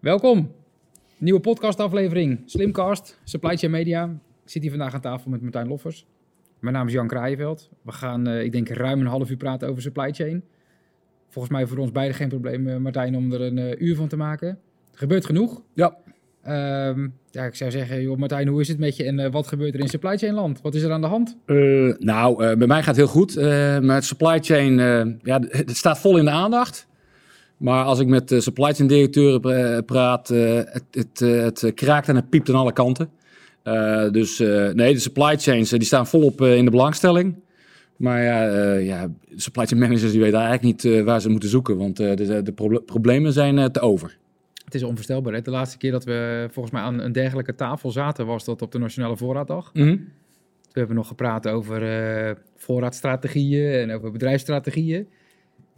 Welkom. Nieuwe podcastaflevering. Slimcast, Supply Chain Media. Ik zit hier vandaag aan tafel met Martijn Loffers. Mijn naam is Jan Kraaienveld. We gaan, uh, ik denk, ruim een half uur praten over supply chain. Volgens mij voor ons beiden geen probleem, uh, Martijn, om er een uh, uur van te maken. Er gebeurt genoeg. Ja. Um, ja, ik zou zeggen, joh, Martijn, hoe is het met je en wat gebeurt er in supply chain land? Wat is er aan de hand? nou, bij mij gaat het heel goed. met supply chain, ja, het staat vol in de aandacht. Maar als ik met uh, supply chain directeuren praat, uh, het, het, uh, het, kraakt en het piept aan alle kanten. dus nee, de supply chains die staan volop in de belangstelling. Maar ja, ja, de supply chain managers die weten eigenlijk niet waar ze moeten zoeken, want de, de proble problemen zijn te over. Het is onvoorstelbaar. Hè? De laatste keer dat we volgens mij aan een dergelijke tafel zaten, was dat op de Nationale Voorraaddag. Mm -hmm. We hebben nog gepraat over voorraadstrategieën en over bedrijfsstrategieën.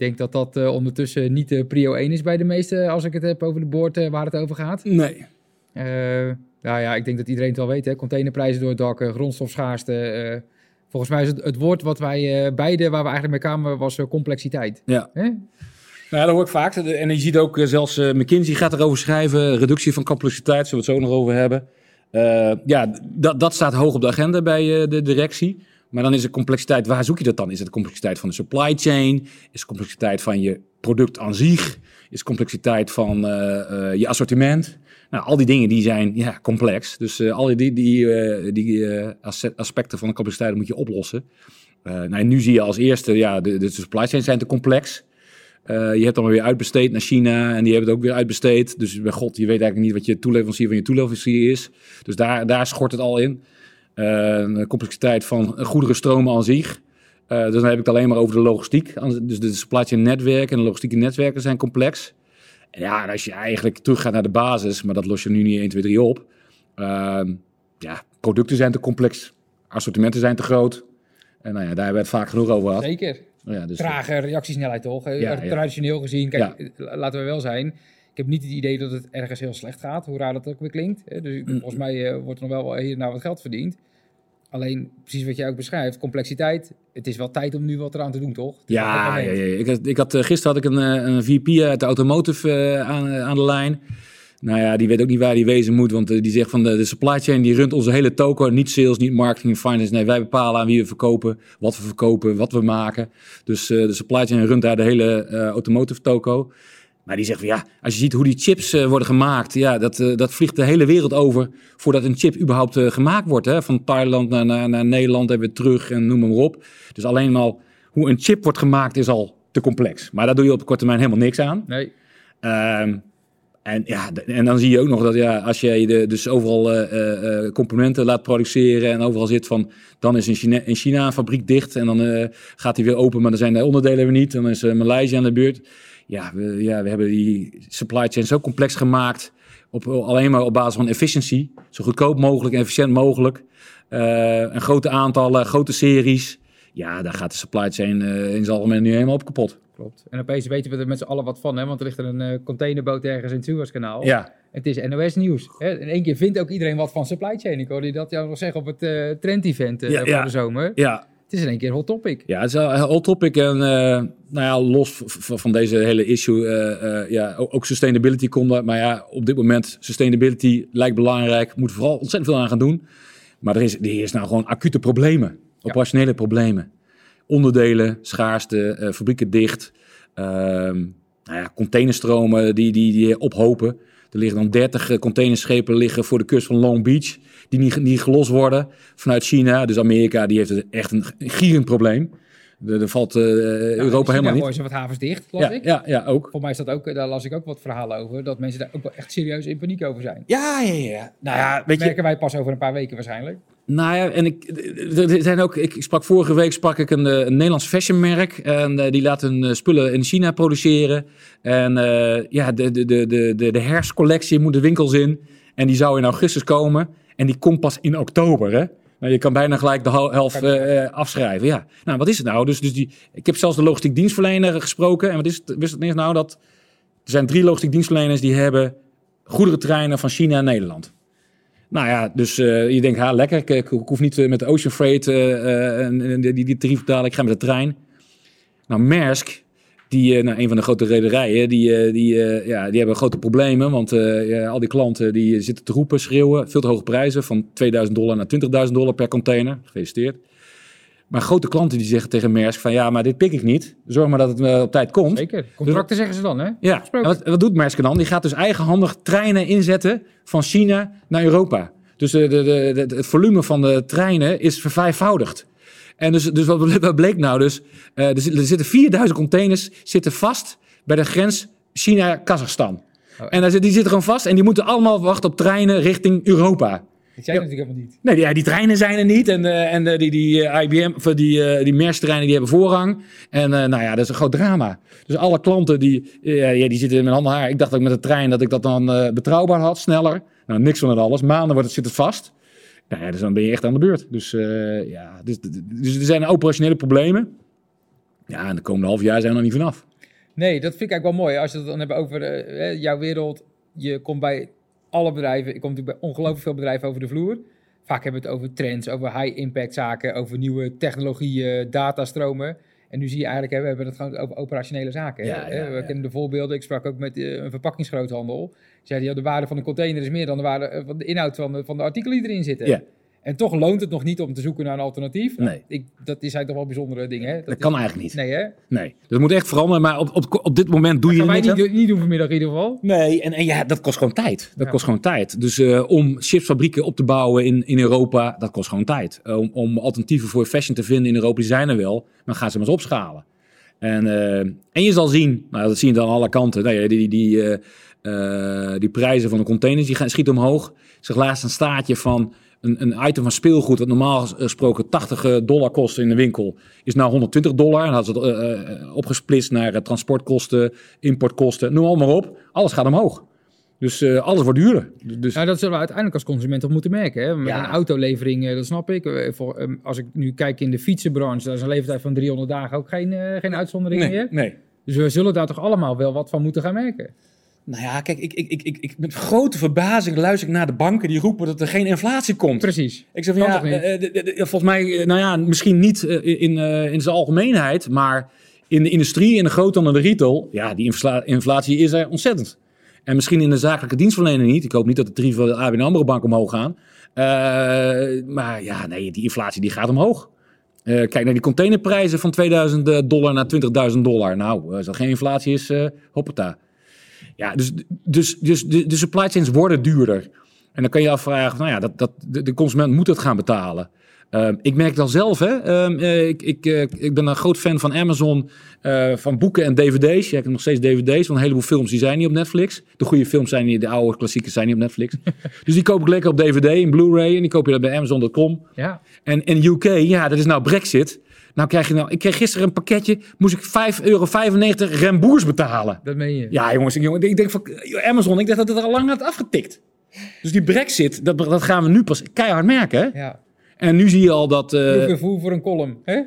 Ik denk dat dat uh, ondertussen niet de prio 1 is bij de meesten, als ik het heb over de boord uh, waar het over gaat. Nee. Uh, nou ja, ik denk dat iedereen het wel weet. Hè? Containerprijzen door het dak, grondstofschaarste. volgens mij is het, het woord wat wij beide, waar we eigenlijk mee kwamen, was complexiteit. Ja. Nou, dat hoor ik vaak. En je ziet ook zelfs McKinsey gaat erover schrijven. Reductie van complexiteit, zullen we het zo nog over hebben. ja, dat, dat staat hoog op de agenda bij de directie. Maar dan is de complexiteit, waar zoek je dat dan? Is het de complexiteit van de supply chain? Is de complexiteit van je product aan zich? Is de complexiteit van uh, uh, je assortiment? Nou, al die dingen die zijn ja, complex. Dus uh, al die, die, die aspecten van de complexiteit moet je oplossen. nou, nu zie je als eerste, ja, de, de supply chains zijn te complex. je hebt dan weer uitbesteed naar China en die hebben het ook weer uitbesteed. Dus bij god, je weet eigenlijk niet wat je toeleverancier van je toeleverancier is. Dus daar, daar schort het al in. Uh, complexiteit van goederenstromen aan zich. Uh, dus dan heb ik het alleen maar over de logistiek. Dus de supply chain netwerken en de logistieke netwerken zijn complex. En ja, en als je eigenlijk terug gaat naar de basis, maar dat los je nu niet 1, 2, 3 op. Uh, ja, producten zijn te complex, assortimenten zijn te groot. En nou ja, daar hebben we het vaak genoeg over gehad. Zeker. Ja, dus Trage reactiesnelheid toch? Ja, Traditioneel gezien, kijk, laten we wel zijn. Ik heb niet het idee dat het ergens heel slecht gaat, hoe raar dat ook weer klinkt. Dus mm. volgens mij wordt er nog wel hier nou wat geld verdiend. Alleen, precies wat jij ook beschrijft, complexiteit. Het is wel tijd om nu wat eraan te doen, toch? Ja, ja, ja, Ik, had, ik had, eh, gisteren had ik een, eh, een VP uit de automotive uh, aan, aan de lijn. Nou ja, die weet ook niet waar die wezen moet. Want die zegt van de, de, supply chain, die runt onze hele toko. Niet sales, niet marketing, finance. Nee, wij bepalen aan wie we verkopen, wat we verkopen, wat we maken. Dus de supply chain runt daar de hele automotive toko. Maar die zegt van ja, als je ziet hoe die chips uh, worden gemaakt, ja, dat, uh, dat vliegt de hele wereld over voordat een chip überhaupt uh, gemaakt wordt. Hè? Van Thailand naar, naar, naar, Nederland en weer terug en noem maar op. Dus alleen al hoe een chip wordt gemaakt is al te complex. Maar daar doe je op korte termijn helemaal niks aan. Nee. Um, en, ja, en dan zie je ook nog dat ja, als je de, dus overal componenten laat produceren en overal zit van, dan is in China, in China een fabriek dicht en dan gaat die weer open, maar dan zijn de onderdelen weer niet. Dan is Maleisië aan de beurt ja, we, ja, we hebben die supply chain zo complex gemaakt. Op, alleen maar op basis van efficiëntie. Zo goedkoop mogelijk en efficiënt mogelijk. Uh, een grote aantallen, grote series. Ja, daar gaat de supply chain uh, in zijn algemeen nu helemaal op kapot. Klopt. En opeens weten we er met z'n allen wat van, hè? want er ligt er een uh, containerboot ergens in het Suezkanaal. Ja. Het is NOS nieuws. Hè? In één keer vindt ook iedereen wat van supply chain. Ik hoorde dat jou nog zeggen op het trend-event ja, voor ja. de zomer. Ja, het is in één keer hot topic. Ja, het is een hot topic. En uh, nou ja, los van deze hele issue, uh, uh, ja, ook sustainability komt er. Maar ja, op dit moment, sustainability lijkt belangrijk. Moet vooral ontzettend veel aan gaan doen. Maar er is, er is nou gewoon acute problemen. Operationele ja. problemen. Onderdelen, schaarste, fabrieken dicht. Ehm, nou ja, containerstromen die, die, die ophopen. Er liggen dan 30 containerschepen liggen voor de kust van Long Beach die niet, niet gelost worden vanuit China. Dus Amerika die heeft echt een gierend probleem. Er valt uh, Europa helemaal niet. Er wat havens dicht, las ja, ik. Ja, ja, ook. Voor mij is dat ook, daar las ik ook wat verhalen over, dat mensen daar ook wel echt serieus in paniek over zijn. Ja, ja, ja. Nou ja, weet merken wij pas over een paar weken waarschijnlijk. Nou ja, en ik, er zijn ook, ik sprak vorige week sprak ik een, een Nederlands fashionmerk. En uh, die laat hun spullen in China produceren. En uh, ja, de, de, de, de, de herfstcollectie moet de winkels in. En die zou in augustus komen. En die komt pas in oktober, hè? Nou, je kan bijna gelijk de helft uh, afschrijven. Ja. Nou, wat is het nou? Dus, dus die, ik heb zelfs de logistiek dienstverlener gesproken. En wat is het, wist het nou? Dat er zijn drie logistiek dienstverleners die hebben goederentreinen van China naar Nederland. Nou ja, dus uh, je denkt, ha, lekker. Ik, ik, hoef niet met de Ocean Freight uh, die, die tarief betalen. Ik ga met de trein. Nou, Maersk, Die, eh, nou, een van de grote rederijen, die, eh, die, eh, ja, die hebben grote problemen. Want ja, al die klanten die zitten te roepen, schreeuwen. Veel te hoge prijzen, van 2000 dollar naar 20.000 dollar per container. Gefeliciteerd. Maar grote klanten die zeggen tegen Maersk van... ja, maar dit pik ik niet. Zorg maar dat het op tijd komt. Zeker. Contracten zeggen ze dan, hè? Ja, en wat, wat doet Maersk dan? Die gaat dus eigenhandig treinen inzetten van China naar Europa. Dus de, de- het volume van de treinen is vervijfvoudigd. En dus, dus wat, wat bleek nou dus? Eh, er, zit- er zitten 4000 containers zitten vast bij de grens China-Kazachstan. Oh. En daar zit- die zitten gewoon vast en die moeten allemaal wachten op treinen richting Europa. Zei het natuurlijk helemaal niet. Nee, die, ja, die treinen zijn er niet. En, eh, en eh, die, die IBM, of die, die Maersk-treinen die hebben voorrang. En nou ja, dat is een groot drama. Dus alle klanten die, ja, die zitten in mijn handen haar. Ik dacht dat ik met de trein dat ik dat dan betrouwbaar had, sneller. Nou, niks van het alles. Maanden wordt het, zit het vast. Nou ja, dus dan ben je echt aan de beurt. Dus eh, ja, dus, dus er zijn operationele problemen. Ja, en de komende half jaar zijn we er niet vanaf. Nee, dat vind ik eigenlijk wel mooi. Als je het dan hebt over eh, jouw wereld. Je komt bij alle bedrijven. Ik kom natuurlijk bij ongelooflijk veel bedrijven over de vloer. Vaak hebben we het over trends, over high-impact zaken, over nieuwe technologieën, datastromen. En nu zie je eigenlijk, hè, we hebben het gewoon over operationele zaken. hè. Ja, ja, we ja. kennen de voorbeelden. Ik sprak ook met eh, een verpakkingsgroothandel. Zeiden, ja, de waarde van een container is meer dan de, waarde, eh, van de inhoud van de, van de artikelen die erin zitten. En toch loont het nog niet om te zoeken naar een alternatief. Nou, Nee. Ik, dat is- zijn toch wel bijzondere dingen. Hè? Dat is- kan eigenlijk niet. Nee, hè? Nee. Het moet echt veranderen. Maar op, op, op dit moment doe je Dat niks niet, doen- niet doen vanmiddag in ieder geval. Nee, en, en ja, dat kost gewoon tijd. Dat Ja. kost gewoon tijd. Dus eh, om chipsfabrieken op te bouwen in, in Europa, dat kost gewoon tijd. Eh, om, alternatieven voor fashion te vinden in Europa, die zijn er wel. Maar gaan ze maar eens opschalen. En, eh, en je zal zien, nou, dat zie je dan aan alle kanten. Nou ja, die, die, die prijzen van de containers die gaan, schieten omhoog. Ik zag laatst een staatje van een, een item van speelgoed... dat normaal gesproken 80 dollar kost in de winkel... is nou 120 dollar. En dat is het eh, eh, opgesplitst naar eh, transportkosten, importkosten. Noem allemaal op. Alles gaat omhoog. Dus eh, alles wordt duurder. Dus, Nou, dat zullen we uiteindelijk als consument toch moeten merken. Hè? Met Ja. een autolevering, eh, dat snap ik. Eh, Voor, ehm, als ik nu kijk in de fietsenbranche, daar is een leeftijd van 300 dagen ook geen, eh, geen uitzondering nee, meer. nee. Dus we zullen daar toch allemaal wel wat van moeten gaan merken. Nou ja, kijk, ik, ik, ik, ik, ik, met grote verbazing luister ik naar de banken die roepen dat er geen inflatie komt. Precies. Ik zeg van ja, eh, de- volgens mij, eh, nou ja, misschien niet eh, in, eh, in zijn algemeenheid, maar in de industrie, in de groothandel en de retail, ja, die infla- inflatie is er ontzettend. En misschien in de zakelijke dienstverlening niet. Ik hoop niet dat de tarieven van de ABN AMRO Bank omhoog gaan. Eh, maar ja, nee, die inflatie die gaat omhoog. Eh, kijk naar die containerprijzen van 2000 dollar naar 20.000 dollar. Nou, als er geen inflatie is, eh hoppata. Ja, dus, dus, dus de, de supply chains worden duurder. En dan kan je je afvragen, nou ja, dat, dat, de, de consument moet het gaan betalen. Ehm, ik merk dat zelf, hè. Ehm, eh, ik, ik, eh, ik ben een groot fan van Amazon, eh, van boeken en dvd's. Ja, ik heb nog steeds dvd's, want een heleboel films die zijn niet op Netflix. De goede films zijn niet, de oude klassiekers zijn niet op Netflix. dus die koop ik lekker op dvd, in Blu-ray. En die koop je dan bij Amazon.com. Ja. En in UK, ja, dat is nou Brexit. Nou krijg je nou, ik kreeg gisteren een pakketje, moest ik 5,95 euro remboers betalen. Dat meen je. Ja, jongens, jongen, ik denk van Amazon, ik dacht dat het er al lang had afgetikt. Dus die Brexit, dat, dat gaan we nu pas keihard merken. Hè? Ja. En nu zie je al dat, eh, Hoeveel voer voor een column. Hè?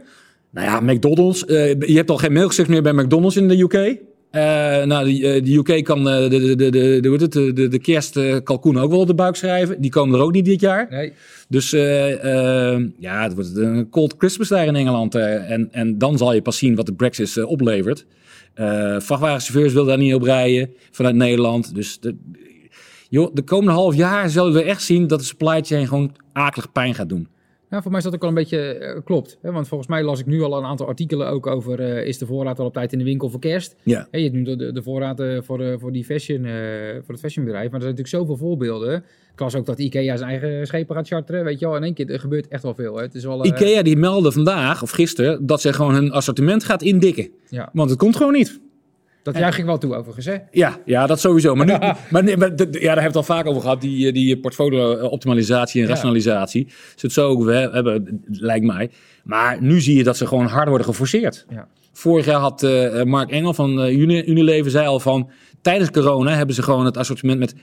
nou ja, McDonald's, eh, je hebt al geen melkstuks meer bij McDonald's in de UK. Eh, nou, de, eh, de UK kan eh, de, de, de, de, de, de, de, kerstkalkoen ook wel op de buik schrijven. Die komen er ook niet dit jaar. Nee. Dus ja, het wordt een cold Christmas daar in Engeland. en, en dan zal je pas zien wat de Brexit oplevert. Vrachtwagenchauffeurs willen daar niet op rijden vanuit Nederland. Dus de, joh, de komende half jaar zullen we echt zien dat de supply chain gewoon akelig pijn gaat doen. Nou, voor mij is dat ook wel een beetje eh, klopt. Hè? Want volgens mij las ik nu al een aantal artikelen ook over... eh, is de voorraad al op tijd in de winkel voor kerst? Ja. Hè, je hebt nu de, de voorraad eh, voor, voor, die fashion, voor het fashionbedrijf. Maar er zijn natuurlijk zoveel voorbeelden. Ik las ook dat Ikea zijn eigen schepen gaat charteren. Weet je wel, in één keer er gebeurt echt wel veel. Hè? Het is wel, Ikea die meldde vandaag of gisteren dat ze gewoon hun assortiment gaat indikken. Ja, Want het komt gewoon niet. Dat juich ik wel toe overigens. Hè? Ja, ja, dat sowieso. Maar, nu, maar, nee, ja, daar hebben we het al vaak over gehad. Die, eh, die portfolio-optimalisatie en Ja. rationalisatie. Ze het zo ook we- hebben, lijkt mij. Maar nu zie je dat ze gewoon hard worden geforceerd. Ja. Vorig jaar had eh, Mark Engel van eh, Uni- Unilever zei al van... tijdens corona hebben ze gewoon het assortiment met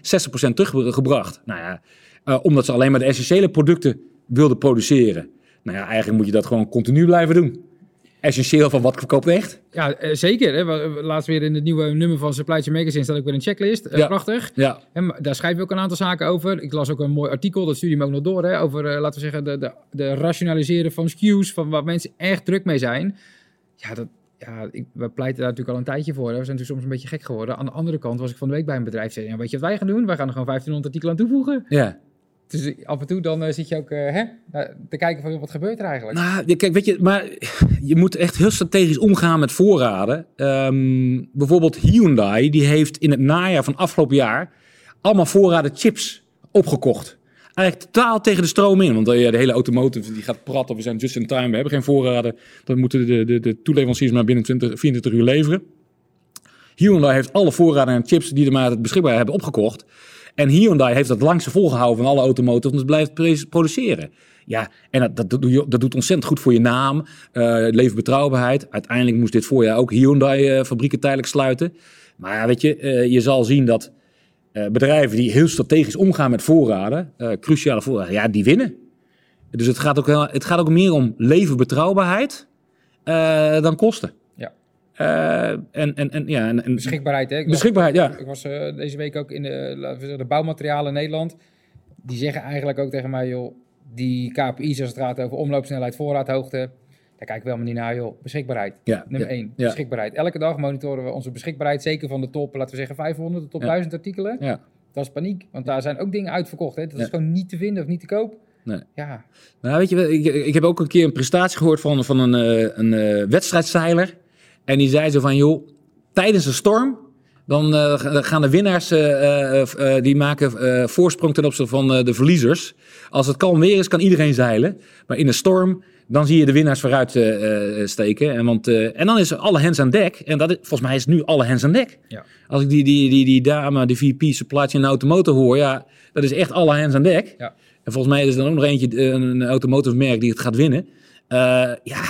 60% teruggebracht. Nou ja, eh, omdat ze alleen maar de essentiële producten wilden produceren. Nou ja, eigenlijk moet je dat gewoon continu blijven doen. Essentieel van wat verkoopt echt. Ja, eh, zeker. Hè? Laatst weer in het nieuwe nummer van Supply Chain Magazine staat ook weer een checklist. Eh, Ja. Prachtig. Ja, En daar schrijven we ook een aantal zaken over. Ik las ook een mooi artikel, dat stuurde me ook nog door, hè, over, eh, laten we zeggen, de, de, de rationaliseren van SKU's, van waar mensen echt druk mee zijn. Ja, dat, ja, ik, we pleiten daar natuurlijk al een tijdje voor. Hè. We zijn natuurlijk soms een beetje gek geworden. Aan de andere kant was ik van de week bij een bedrijf. Zei, ja, weet je wat wij gaan doen? Wij gaan er gewoon 1500 artikelen aan toevoegen. Ja. Dus af en toe dan eh, zit je ook eh, hè, te kijken van wat gebeurt er eigenlijk. Nou, kijk, weet je, maar je moet echt heel strategisch omgaan met voorraden. Ehm, bijvoorbeeld Hyundai, die heeft in het najaar van afgelopen jaar allemaal voorraden chips opgekocht. Eigenlijk totaal tegen de stroom in. Want eh, ja, de hele automotive die gaat praten. We zijn just in time. We hebben geen voorraden. Dan moeten de, de, de toeleveranciers maar binnen 20, 24 uur leveren. Hyundai heeft alle voorraden en chips die er maar beschikbaar hebben opgekocht. En Hyundai heeft het langste volgehouden van alle automotive, want het blijft produceren. Ja, en dat, dat, dat, doe je- dat doet ontzettend goed voor je naam, eh levenbetrouwbaarheid. Uiteindelijk moest dit voorjaar ook Hyundai-fabrieken tijdelijk sluiten. Maar weet je, eh, je zal zien dat eh, bedrijven die heel strategisch omgaan met voorraden, eh, cruciale voorraden, ja, die winnen. Dus het gaat ook, het gaat ook meer om levenbetrouwbaarheid eh, dan kosten. Eh, en, en, en, ja, en, en, Beschikbaarheid, hè? Ik was- beschikbaarheid, ja. Ik was eh, deze week ook in de, zeggen, de bouwmaterialen in Nederland. Die zeggen eigenlijk ook tegen mij, joh, die KPI's als het gaat over omloopsnelheid, voorraadhoogte, daar kijken we helemaal niet naar, joh. Beschikbaarheid, ja, nummer ja, 1. ja. Beschikbaarheid. Elke dag monitoren we onze beschikbaarheid, zeker van de top, laten we zeggen 500, de top Ja. 1000 artikelen. Ja. Dat is paniek, want daar zijn ook dingen uitverkocht, hè. Dat is gewoon niet te vinden of niet te koop. Nee. Ja, Nou, weet je, wel, ik, ik heb ook een keer een prestatie gehoord van, van een, eh, een wedstrijdzeiler. En die zei zo van, joh, tijdens een storm, dan eh, ga- gaan de winnaars, eh, eh, die maken voorsprong ten opzichte van de verliezers. Als het kalm weer is, kan iedereen zeilen. Maar in een storm, dan zie je de winnaars vooruit steken. En, want, en dan is er alle hands aan dek. En dat is, volgens mij is het nu alle hands aan dek. Ja. Als ik die, die, die, die dame, die VP supply chain automotive hoor, ja, dat is echt alle hands aan dek. Ja. En volgens mij is er dan ook nog eentje, een automotive merk die het gaat winnen. Ja,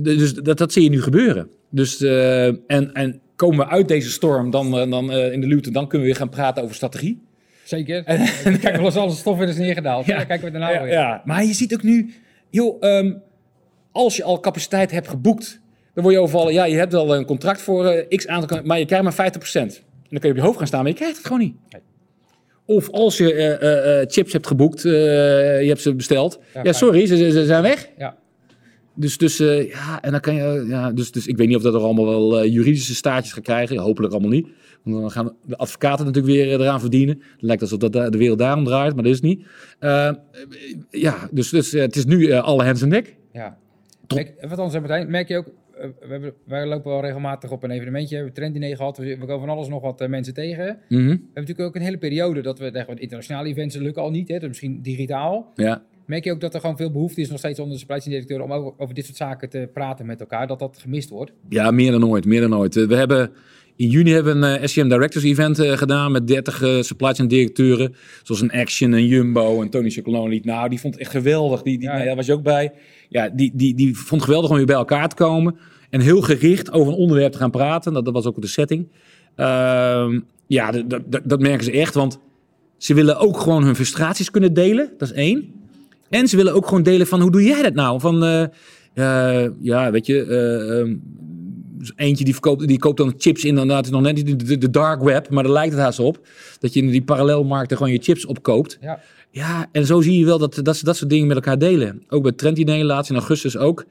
dus dat, dat zie je nu gebeuren. Dus, eh, en, en komen we uit deze storm dan, eh, dan eh, in de luwte, dan kunnen we weer gaan praten over strategie. zeker. Kijk, wel eens alle stof weer is neergedaald. Ja. Dan kijken we daarna ja, weer. ja, maar je ziet ook nu, joh, ehm, als je al capaciteit hebt geboekt, dan word je overvallen. Ja, je hebt wel een contract voor x aantal, maar je krijgt maar 50%. En dan kun je op je hoofd gaan staan, maar je krijgt het gewoon niet. Nee. Of als je chips hebt geboekt, je hebt ze besteld. Ja, sorry, ze, ze- ze zijn weg. Ja. Dus, dus, eh, ja, en dan kan je, ja, dus, dus ik weet niet of dat er allemaal wel eh, juridische staartjes gaat krijgen. Hopelijk allemaal niet. Want dan gaan de advocaten natuurlijk weer eh, eraan verdienen. Het lijkt alsof dat de wereld daarom draait, maar dat is niet. Ja, dus, dus het is nu alle hands aan dek. Ja. Merk, wat anders, Martijn, merk je ook, we hebben, wij lopen wel regelmatig op een evenementje, we hebben trenddiner gehad, we, we komen van alles nog wat mensen tegen. We Mhm. hebben natuurlijk ook een hele periode dat we, zeggen, we, internationale events lukken al niet, hè, dus misschien digitaal. Ja, Merk je ook dat er gewoon veel behoefte is nog steeds onder de supply chain directeur om over, over dit soort zaken te praten met elkaar, dat dat gemist wordt? Ja, meer dan ooit, meer dan ooit. Eh, We hebben in juni hebben we een eh, SCM Directors Event eh, gedaan met 30 eh, supply chain directeuren. Zoals een Action, een Jumbo en Tony Chocolonely. Nou, die vond het echt geweldig. Die, die, Ja. nou daar was je ook bij. Ja, die, die, die vond het geweldig om weer bij elkaar te komen. En heel gericht over een onderwerp te gaan praten. Dat, dat was ook de setting. Ehm, ja, dat- dat merken ze echt. Want ze willen ook gewoon hun frustraties kunnen delen. Dat is één. En ze willen ook gewoon delen van hoe doe jij dat nou? Van, eh, eh, ja, weet je, eh, ehm, eentje die, verkoopt, die koopt dan chips in, inderdaad, nog net de, de, de dark web, maar daar lijkt het haast op. Dat je in die parallelmarkten gewoon je chips opkoopt. Ja. Ja, en zo zie je wel dat, dat ze dat soort dingen met elkaar delen. Ook bij Trendy laatst in augustus ook.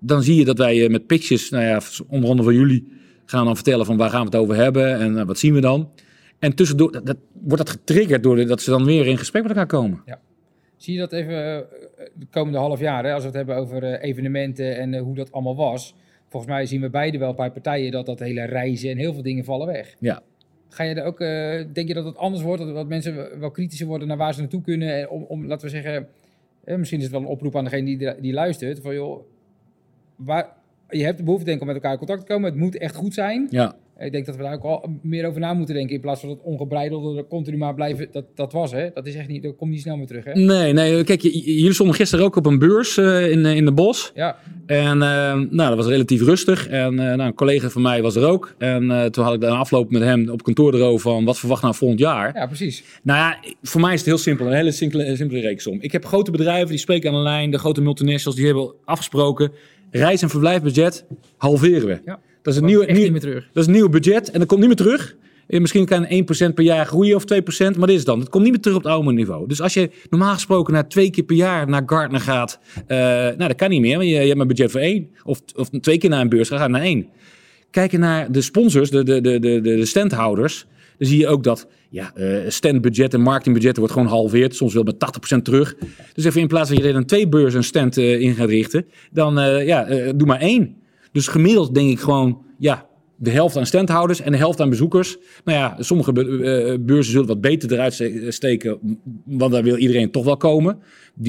Dan zie je dat wij met pitches, nou ja, onder andere van jullie, gaan dan vertellen van waar gaan we het over hebben en wat zien we dan. En tussendoor dat, dat- wordt dat getriggerd doordat ze dan weer in gesprek met elkaar komen. Zie je dat even eh, de komende half jaar, hè, als we het hebben over eh, evenementen en eh, hoe dat allemaal was. Volgens mij zien we beide wel bij partijen dat dat hele reizen en heel veel dingen vallen weg. Ja. Ga je er ook, eh, denk je dat het anders wordt, dat, mensen wel kritischer worden naar waar ze naartoe kunnen? En om, om, laten we zeggen, eh, misschien is het wel een oproep aan degene die, die luistert, van joh, waar, je hebt de behoefte denk ik om met elkaar in contact te komen, het moet echt goed zijn. Ja, Ik denk dat we daar ook al meer over na moeten denken. In plaats van dat ongebreidelde, continu maar blijven. Dat, dat was hè. Dat is echt niet. Dat komt niet snel meer terug hè. nee, nee, kijk, jullie stonden gisteren ook op een beurs eh, in, eh, in de bos. Ja, En eh, nou, dat was relatief rustig. En nou, een collega van mij was er ook. En toen had ik de afloop met hem op kantoor erover van wat verwacht nou volgend jaar. ja, precies. Nou ja, voor mij is het heel simpel. Een hele simpele, simpele reeksom. Ik heb grote bedrijven die spreken aan de lijn. De grote multinationals die hebben afgesproken. Reis- en verblijfbudget halveren we. Ja. Dat is een Nieuw, dat is een nieuw budget en dat komt niet meer terug. Eh, Misschien kan 1% per jaar groeien of 2%, maar dit is dan. Het komt niet meer terug op het oude niveau. Dus als je normaal gesproken naar twee keer per jaar naar Gartner gaat, eh, nou dat kan niet meer, want je, je hebt een budget voor één. Of, of twee keer naar een beurs, ga je naar één. Kijken naar de sponsors, de, de, de, de, de standhouders, dan zie je ook dat ja, eh standbudget en marketingbudgetten wordt gewoon gehalveerd, soms wel met 80% terug. Dus even in plaats van dat je er dan twee beurzen een stand in gaat richten, dan ja, doe maar één. Dus gemiddeld denk ik gewoon, ja, de helft aan standhouders en de helft aan bezoekers. Nou ja, sommige eh, beurzen zullen wat beter eruit ste- steken, want daar wil iedereen toch wel komen.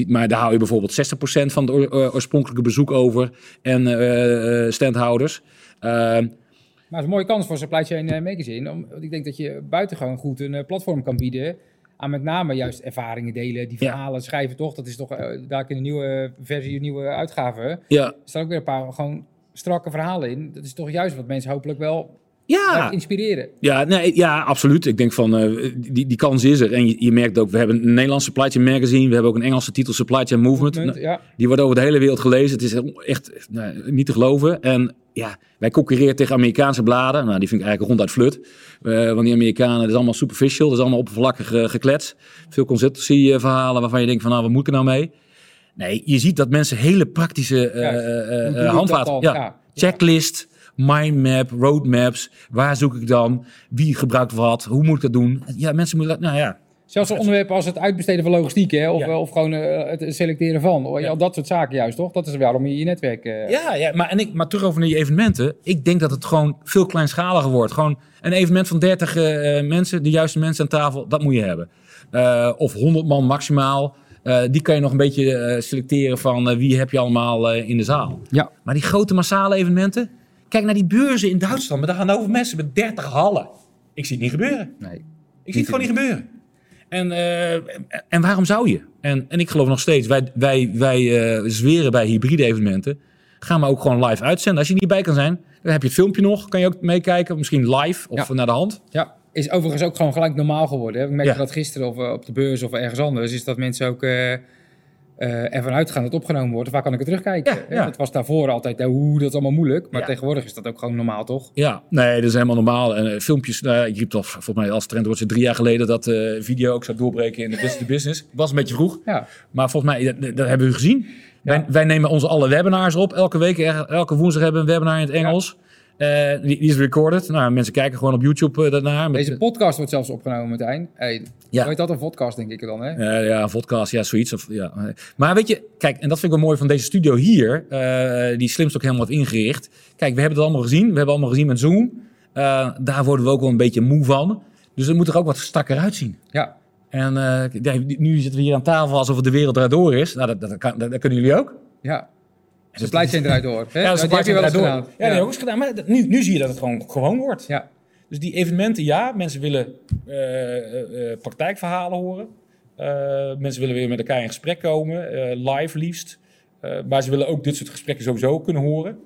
Maar daar hou je bijvoorbeeld 60% van het oor- oorspronkelijke bezoek over en eh, eh, standhouders. Ehm, Maar het is een mooie kans voor Supply Chain eh, Magazine. Om, want ik denk dat je buitengewoon goed een eh, platform kan bieden. Aan met name juist ervaringen delen, die Ja. verhalen schrijven toch. Dat is toch eh, daar in de nieuwe versie, een nieuwe uitgave. Er ja, staan ook weer een paar gewoon strakke verhalen in. Dat is toch juist wat mensen hopelijk wel ja, inspireren. Ja, nee, ja, absoluut. Ik denk van, eh, die, die kans is er. En je, je merkt ook, we hebben een Nederlandse Supply Chain Magazine. We hebben ook een Engelse titel Supply Chain Movement. Nou, ja. Die wordt over de hele wereld gelezen. Het is echt nou, niet te geloven. En ja, wij concurreren tegen Amerikaanse bladen. Nou, die vind ik eigenlijk ronduit flut. Eh, want die Amerikanen, dat is allemaal superficial. Dat is allemaal oppervlakkig eh, geklets. Veel consultancy eh, verhalen waarvan je denkt van, nou, wat moet ik er nou mee? Nee, je ziet dat mensen hele praktische handvaten... al? Ja, Ja. checklist, mindmap, roadmaps. Waar zoek ik dan? Wie gebruikt wat? Hoe moet ik dat doen? Ja, mensen moeten... Nou ja, Zelfs een onderwerp als het uitbesteden van logistiek, hè, of, Ja. of gewoon het selecteren van. Ja, Ja. Dat soort zaken juist, toch? Dat is waarom je je netwerk... Ja, ja maar, en ik, maar terug over naar die evenementen. Ik denk dat het gewoon veel kleinschaliger wordt. Gewoon een evenement van 30 eh, mensen, de juiste mensen aan tafel, dat moet je hebben. Of 100 man maximaal. Eh, die kan je nog een beetje eh, selecteren van eh, wie heb je allemaal in de zaal. Ja. Maar die grote massale evenementen. Kijk naar die beurzen in Duitsland met Hannover mensen met 30 hallen. Ik zie het niet gebeuren. Nee. Ik zie het gewoon niet gebeuren. En, en waarom zou je? En, en ik geloof nog steeds, wij, wij, wij zweren bij hybride evenementen. Gaan we ook gewoon live uitzenden. Als je niet bij kan zijn, dan heb je het filmpje nog. Kan je ook meekijken, misschien live of Ja. naar de hand. Ja, is overigens ook gewoon gelijk normaal geworden. Hè? Ik merkte Ja. dat gisteren of eh, op de beurs of ergens anders. Is dat mensen ook eh, eh, ervan uitgaan dat het opgenomen wordt. Of waar kan ik het terugkijken? Ja. Dat was daarvoor altijd, hoe, dat allemaal moeilijk. Maar tegenwoordig is dat ook gewoon normaal, toch? Ja, nee, dat is helemaal normaal. En filmpjes, nou, je riep toch volgens mij als trend wordt het drie jaar geleden dat video ook zou doorbreken in de business to business. Was een beetje vroeg. Ja, Maar volgens mij, dat, dat hebben we gezien. Wij, wij nemen onze alle webinars op. Elke week, elke woensdag hebben we een webinar in het Engels. Eh, die, die is recorded. Nou, mensen kijken gewoon op YouTube eh, daarnaar. Met, deze podcast wordt zelfs opgenomen, Martijn. Hey, Ja. Hoe heet dat? Een podcast, denk ik dan, hè? Ja, een podcast, ja, zoiets. Of, ja. Maar weet je, kijk, en dat vind ik wel mooi van deze studio hier, eh, die Slimst ook helemaal heeft ingericht. Kijk, we hebben het allemaal gezien. We hebben allemaal gezien met Zoom. Daar worden we ook wel een beetje moe van. Dus het moet er ook wat strakker uitzien. Ja. En nu zitten we hier aan tafel alsof het de wereld erdoor is. Nou, dat, dat, dat kunnen jullie ook. Ja. De supply chain eruit door. Hè? Ja, dat heb je wel eens gedaan. Ja, die heb ik ook eens gedaan. Maar dat- nu, nu zie je dat het gewoon gewoon wordt. Ja. Dus die evenementen, ja, mensen willen eh, eh, eh, praktijkverhalen horen. Eh, mensen willen weer met elkaar in gesprek komen, eh, live liefst. Eh, maar ze willen ook dit soort gesprekken sowieso kunnen horen.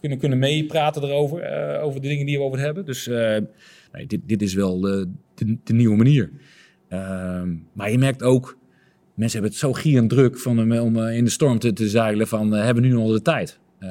Kunnen, kunnen meepraten erover, eh, over de dingen die we over het hebben. Dus eh, nee, dit, dit is wel de, de, de nieuwe manier. Ehm, maar je merkt ook, mensen hebben het zo gierend druk van, om eh, in de storm te, te zeilen van, eh, hebben we nu nog de tijd? Eh,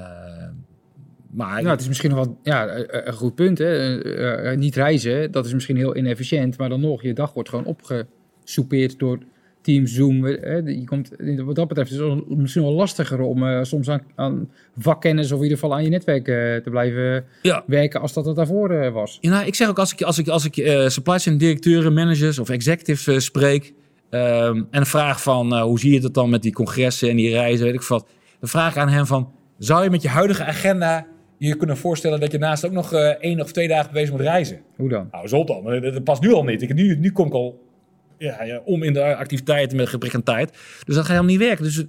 maar Nou, het is misschien nog wel ja, een goed punt. Hè? Niet reizen, dat is misschien heel inefficiënt. Maar dan nog, je dag wordt gewoon opgesoupeerd door Teams, Zoom. Hè? Je komt, wat dat betreft is het misschien wel lastiger om soms aan, aan vakkennis of in ieder geval aan je netwerk te blijven Ja. werken als dat het daarvoor was. Ja, nou, ik zeg ook als ik, als ik, als ik supply chain directeuren, managers of executives spreek ehm, en vraag van eh, hoe zie je het dan met die congressen en die reizen, weet ik wat. Dan vraag aan hem van, zou je met je huidige agenda je kunnen voorstellen dat je naast ook nog eh, één of twee dagen bezig moet reizen? Hoe dan? Nou, zot dan. Dat, dat past nu al niet. Ik, nu, nu kom ik al ja, ja, om in de activiteiten met gebrek aan tijd. Dus dat gaat helemaal niet werken. Dus eh,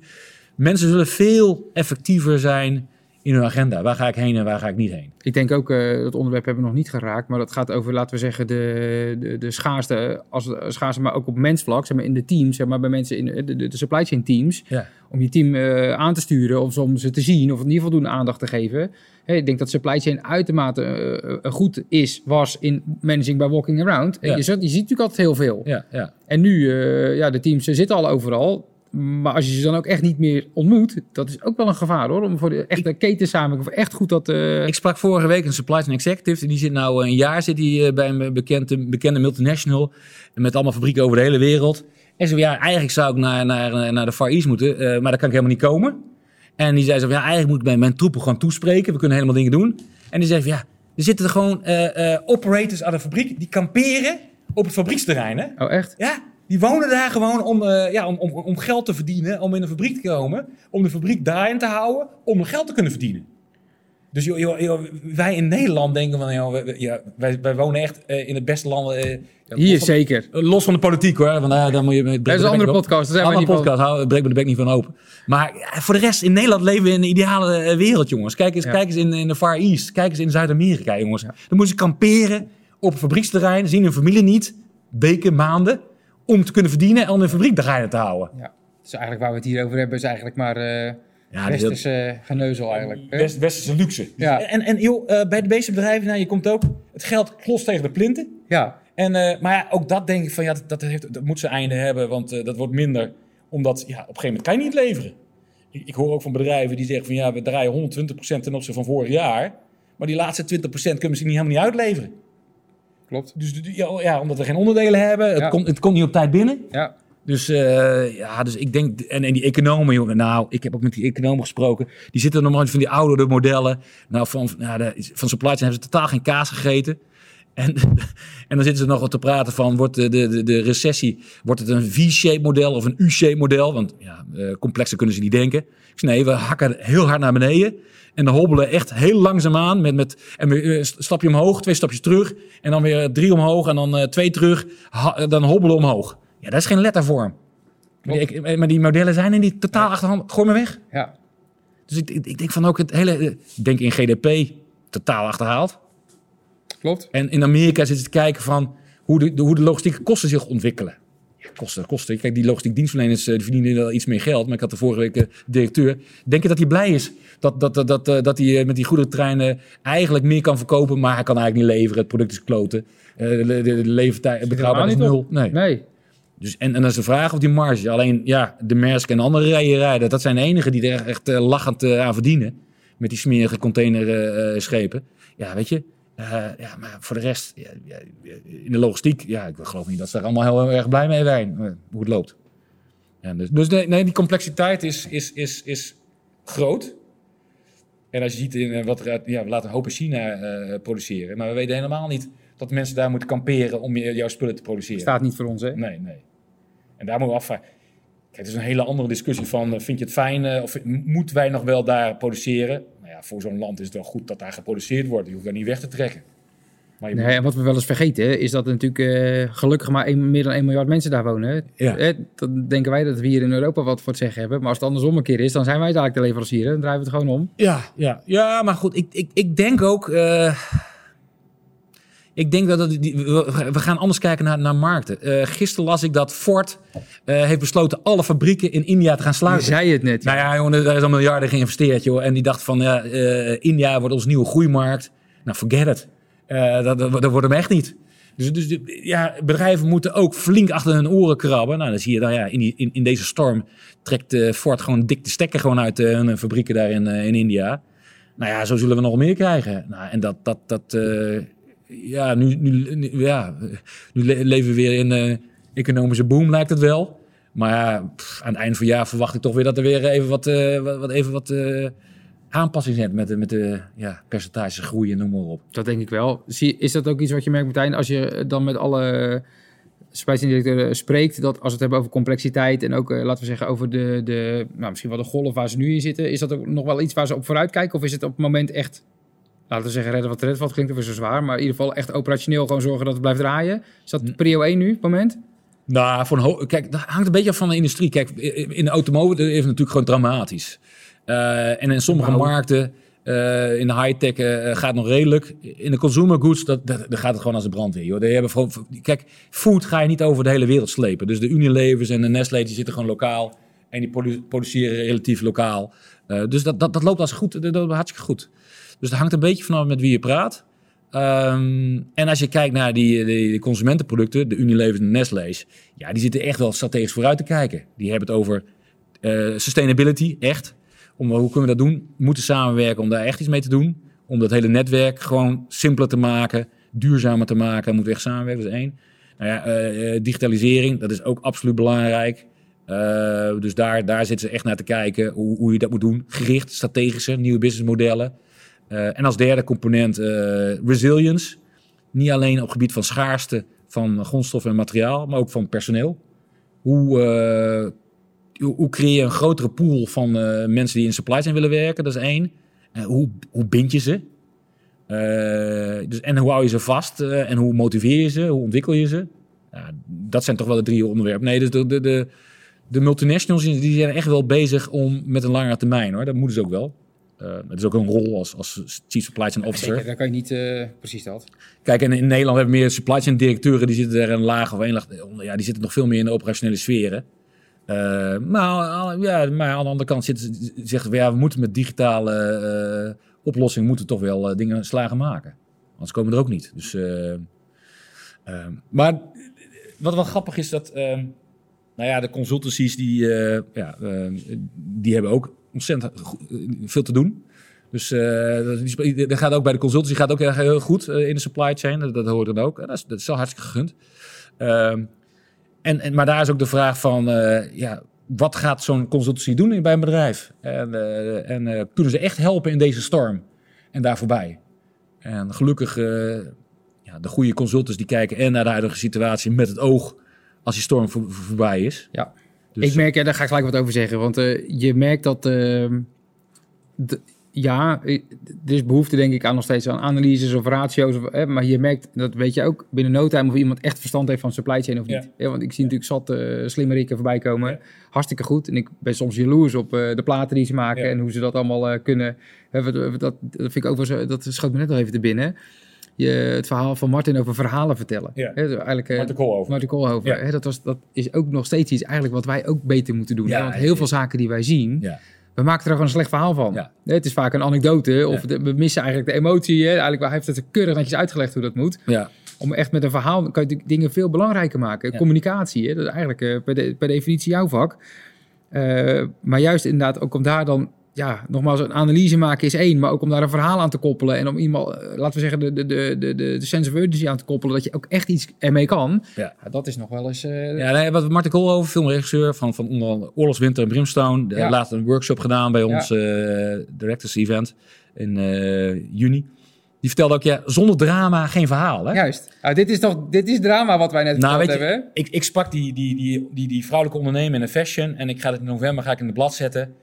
mensen zullen veel effectiever zijn in hun agenda. Waar ga ik heen en waar ga ik niet heen? Ik denk ook, eh dat onderwerp hebben we nog niet geraakt, maar dat gaat over, laten we zeggen, de, de, de schaarste, als, schaarste, maar ook op mensvlak, zeg maar in de teams, zeg maar bij mensen in de, de, de supply chain teams, Ja. om je team eh, aan te sturen of om ze te zien of in ieder geval doen aandacht te geven. Ik denk dat supply chain uitermate eh, eh, goed is, was in managing by walking around. En Ja. Je, ziet- je ziet natuurlijk altijd heel veel. Ja, ja. En nu, eh, ja, de teams zitten al overal. Maar als je ze dan ook echt niet meer ontmoet, dat is ook wel een gevaar hoor. Om voor de echte keten samen, echt goed dat... eh, Ik sprak vorige week een supply chain executive. Die zit nou een jaar zit die, eh, bij een bekende, bekende multinational. Met allemaal fabrieken over de hele wereld. En ze zei, ja, eigenlijk zou ik naar, naar, naar de Far East moeten. eh, maar daar kan ik helemaal niet komen. En die zei zo, van, ja, eigenlijk moet ik bij mijn troepen gewoon toespreken. We kunnen helemaal dingen doen. En die zei van, ja, er zitten er gewoon eh, eh, operators aan de fabriek. Die kamperen op het fabrieksterrein, hè? Oh echt? Ja, die wonen daar gewoon om, eh, ja, om, om, om geld te verdienen, om in een fabriek te komen, om de fabriek draaiend te houden, om geld te kunnen verdienen. Dus joh, joh, joh, wij in Nederland denken van, joh, wij- ja, wij, wij wonen echt eh, in het beste land. eh, Hier van- zeker. Los van de politiek hoor, want daar, daar moet je... Dat is een andere podcast. Daar zijn Andere podcast, hou, breek me de bek niet van open. Maar ja, voor de rest, in Nederland leven we in een ideale wereld, jongens. Kijk eens, Ja. kijk eens in, in de Far East, kijk eens in Zuid-Amerika, jongens. Dan moeten ze kamperen op het fabrieksterrein, zien hun familie niet, weken, maanden, om te kunnen verdienen en om hun fabriek draaiende te houden. Ja. Dus eigenlijk waar we het hier over hebben is eigenlijk maar eh Ja, dat westerse geneuzel eigenlijk. hè? West, westerse luxe. Ja. En, en joh, eh, bij de meeste bedrijven, nou, je komt ook, het geld klost tegen de plinten. Ja, En, eh, maar ja, ook dat denk ik van, ja, dat, dat, heeft, dat moet zijn einde hebben, want eh, dat wordt minder. Omdat, ja, op een gegeven moment kan je niet leveren. Ik, ik hoor ook van bedrijven die zeggen van, ja, we draaien 120% ten opzichte van vorig jaar. Maar die laatste 20% kunnen misschien niet, helemaal niet uitleveren. Klopt. Dus ja, ja, omdat we geen onderdelen hebben, het, Ja. komt, het komt niet op tijd binnen. Ja, Dus eh, ja, dus ik denk, en, en die economen, jongen, nou, ik heb ook met die economen gesproken. Die zitten nog maar van die oudere modellen. Nou, van, nou, de, van supply chain hebben ze totaal geen kaas gegeten. En, en dan zitten ze nog wat te praten van, wordt de, de, de, recessie, wordt het een V-shape model of een U-shape model? Want ja, eh, complexer kunnen ze niet denken. Ik zei, nee, we hakken heel hard naar beneden. En dan hobbelen echt heel langzaam aan. Met, met, en een stapje omhoog, twee stapjes terug. En dan weer drie omhoog en dan eh, twee terug. Ha- dan hobbelen omhoog. Ja, dat is geen lettervorm. Maar die, ik- maar die modellen zijn in die totaal achterhand. Gooi me weg. ja. Dus ik, ik, ik denk van ook het hele. eh, Ik denk in GDP totaal achterhaald. Klopt. En in Amerika zitten ze te kijken van hoe de, de- hoe de logistieke kosten zich ontwikkelen. Ja, kosten, kosten. Kijk, die logistiek dienstverleners eh, die verdienen wel iets meer geld. Maar ik had de vorige week eh, directeur. Denk je dat hij blij is dat, dat, dat, dat, eh, dat hij met die goederentreinen eigenlijk meer kan verkopen, maar hij kan eigenlijk niet leveren. Het product is kloten. De, de, de levertijd betrouwbaar is nul. Nee. Nee. Dus, en, en dan is de vraag of die marge. Alleen ja, de Maersk en andere rijden, dat zijn de enigen die er echt eh, lachend aan verdienen. Met die smerige containerschepen. ja, weet je. Eh, ja, maar voor de rest, ja, ja, in de logistiek, ja, ik geloof niet dat ze er allemaal heel erg blij mee zijn, eh, hoe het loopt. Ja, dus dus nee, nee, die complexiteit is, is, is, is groot. En als je ziet in eh, wat er ja, we laten een hoop in China produceren, maar we weten helemaal niet dat mensen daar moeten kamperen om jouw spullen te produceren. Staat niet voor ons, hè? Nee, nee. En daar moeten we afvragen. Kijk, het is een hele andere discussie van, vind je het fijn of moeten wij nog wel daar produceren? Ja, voor zo'n land is het wel goed dat daar geproduceerd wordt. Je hoeft daar niet weg te trekken. Maar je Nee, en wat we wel eens vergeten, is dat er natuurlijk eh, gelukkig maar een- meer dan 1 miljard mensen daar wonen. hè. Ja. Eh, dan denken wij dat we hier in Europa wat voor het zeggen hebben. Maar als het andersom een keer is, dan zijn wij eigenlijk de leverancier. Dan draaien we het gewoon om. Ja, ja, ja, maar goed, ik, ik, ik denk ook. eh, ik denk dat het, we, gaan anders kijken naar, naar markten. Eh, gisteren las ik dat Ford eh, heeft besloten alle fabrieken in India te gaan Je sluiten. zei het net. Nou ja, jongen, daar is al miljarden geïnvesteerd, joh. En die dacht van, ja, eh, India wordt onze nieuwe groeimarkt. Nou, forget it. Dat, dat, dat wordt hem echt niet. Dus, dus ja, bedrijven moeten ook flink achter hun oren krabben. Nou, dan zie je, nou ja, in, die, in, in deze storm trekt Ford gewoon dik de stekker gewoon uit hun fabrieken daar in, in India. Nou ja, zo zullen we nog meer krijgen. Nou, en dat, dat, dat ja, nu, nu, ja, nu le- leven we weer in een economische boom, lijkt het wel. Maar aan het eind van het jaar verwacht ik toch weer dat er weer even wat, eh, wat, even wat eh, aanpassing zit met met de ja, percentages groei en noem maar op. Dat denk ik wel. Zie, is dat ook iets wat je merkt, Martijn, als je dan met alle spijsdirecteuren spreekt, dat als we het hebben over complexiteit en ook, eh, laten we zeggen, over de, de nou, misschien wel de golf waar ze nu in zitten, is dat ook nog wel iets waar ze op vooruit kijken? Of is het op het moment echt, laten we zeggen, redden wat klinkt weer zo zwaar, maar in ieder geval echt operationeel gewoon zorgen dat het blijft draaien? Is dat prio 1 nu, op het moment? Nou, voor een kijk, dat hangt een beetje af van de industrie. Kijk, in de automotive is het natuurlijk gewoon dramatisch. Eh, en in sommige markten, eh, in de high-tech eh, gaat het nog redelijk. In de consumer goods, dat, dat, daar gaat het gewoon als de brandweer. Joh. Die hebben gewoon, kijk, food ga je niet over de hele wereld slepen. Dus de Unilevers en de Nestlé, die zitten gewoon lokaal. En die produ- produceren relatief lokaal. Dus dat, dat, dat loopt als goed, dat, dat hartstikke goed. Dus dat hangt een beetje vanaf met wie je praat. Ehm, en als je kijkt naar die, consumentenproducten, de Unilevers en de Nestlé's, ja, die zitten echt wel strategisch vooruit te kijken. Die hebben het over Eh, sustainability, echt. Om, hoe kunnen we dat doen? We moeten samenwerken om daar echt iets mee te doen. Om dat hele netwerk gewoon simpeler te maken, duurzamer te maken. Moeten we echt samenwerken, dat is één. Nou ja, eh, eh, digitalisering, dat is ook absoluut belangrijk. Dus daar, daar zitten ze echt naar te kijken hoe, hoe je dat moet doen. Gericht, strategische, nieuwe businessmodellen. Eh, en als derde component eh, resilience. Niet alleen op het gebied van schaarste van grondstoffen en materiaal, maar ook van personeel. Hoe, eh, hoe, creëer je een grotere pool van mensen die in supply chain willen werken? Dat is één. Hoe, hoe bind je ze? Dus, en hoe hou je ze vast? en hoe motiveer je ze? Hoe ontwikkel je ze? Dat zijn toch wel de drie onderwerpen. Nee, dus de, de, de, de multinationals die zijn echt wel bezig om met een langere termijn. Hoor. Dat moeten ze ook wel. Eh het is ook een rol als, als chief supply chain officer. Zeker, daar kan je niet eh, precies dat. Kijk, en in Nederland hebben we meer supply chain directeuren, die zitten daar een laag of één laag onder. Ja, die zitten nog veel meer in de operationele sferen. Eh, maar, ja, maar aan de andere kant zitten, ze- zeggen we, ja, we moeten met digitale oplossingen moeten toch wel dingen slagen maken. Anders komen we er ook niet. Dus, maar wat wel grappig is dat, eh, nou ja, de consultancies die, ja, die hebben ook ontzettend go- eh, veel te doen. Dus eh, dat, die- dat gaat ook bij de consultancy gaat ook heel goed eh, in de supply chain. Dat, dat hoort dan ook. Dat, is, dat wel hartstikke gegund. Ehm, en, en, maar daar is ook de vraag van, eh, ja, wat gaat zo'n consultancy doen in- bij een bedrijf? En, eh, en eh, kunnen ze echt helpen in deze storm en daar voorbij? En gelukkig, eh, ja, de goede consultants die kijken en naar de huidige situatie met het oog als die storm voor- voor- voorbij is. Ja. Dus- Ik merk, ja, daar ga ik gelijk wat over zeggen. Want eh, je merkt dat, ehm, ja, er is behoefte denk ik aan nog steeds aan analyses of ratio's. Of, maar je merkt, dat weet je ook, binnen no time of iemand echt verstand heeft van supply chain of niet. Ja. want ik zie natuurlijk zat uh, slimmerikken voorbij komen. Ja. Hartstikke goed. En ik ben soms jaloers op eh, de platen die ze maken en hoe ze dat allemaal kunnen. Hè, dat, dat vind ik ook wel zo, dat schoot me net nog even te binnen. Je, het verhaal van Martin over verhalen vertellen. Ja. Eigenlijk, eh, Martin Koolhoven. Martin Koolhoven. Ja. Dat, was, dat is ook nog steeds iets eigenlijk wat wij ook beter moeten doen. Ja? Want heel veel zaken die wij zien, Ja. we maken er gewoon een slecht verhaal van. Het is vaak een anekdote of de- we missen eigenlijk de emotie. Eigenlijk hij heeft het keurig netjes uitgelegd hoe dat moet. Ja. Om echt met een verhaal kan je dingen veel belangrijker maken. Communicatie, dat is eigenlijk eh, per, de- per definitie jouw vak. Eh, maar juist inderdaad ook om daar dan, ja, nogmaals, een analyse maken is één. Maar ook om daar een verhaal aan te koppelen. En om iemand, eh, laten we zeggen, de, de, de, de, de sense of urgency aan te koppelen. Dat je ook echt iets ermee kan. Ja. dat is nog wel eens... eh, Ja, nee, wat Martin Koolhoven, filmregisseur van, van onder andere Oorlogswinter en Brimstone. Die Ja. laatst een workshop gedaan bij ons eh, Directors Event in juni. Die vertelde ook, ja, zonder drama geen verhaal. Hè? Juist. Nou, dit is toch dit is drama wat wij net Nou, weet hebben. ik, ik sprak die, die, die, die, die vrouwelijke ondernemer in de fashion. En ik ga het in november ga ik in de blad zetten.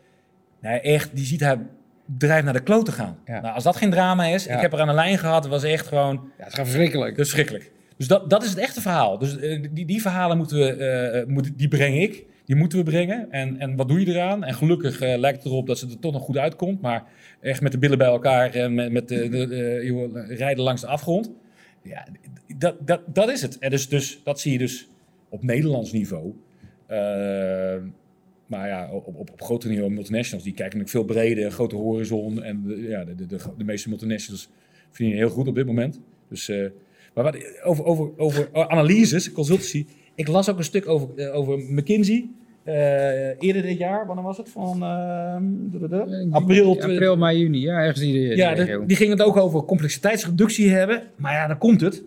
Nee, echt, die ziet haar bedrijf naar de klote gaan. Ja. Nou, als dat geen drama is. Ja. Ik heb er aan de lijn gehad. Het was echt gewoon Ja, het is verschrikkelijk. is verschrikkelijk. Dus dat, dat is het echte verhaal. Dus eh, die, die verhalen moeten we, moet, die breng ik. Die moeten we brengen. En, en wat doe je eraan? En gelukkig lijkt het erop dat ze er toch nog goed uitkomt. Maar echt met de billen bij elkaar en met, met de, de, de- joh, rijden langs de afgrond. Ja, dat, dat, dat is het. En dus, dus, dat zie je dus op Nederlands niveau. Maar ja, op, op, op groter niveau, multinationals, die kijken natuurlijk veel breder, grote horizon. En de, ja, de, de, de, de meeste multinationals verdienen heel goed op dit moment. Dus, eh, maar wat, over, over, over analyses, consultancy. Ik las ook een stuk over, eh, over McKinsey. eh, eerder dit jaar, wanneer was het? Van eh, april. twe- April, mei, juni. Ja, ergens de ja, de- die ging het ook over complexiteitsreductie hebben. Maar ja, dan komt het.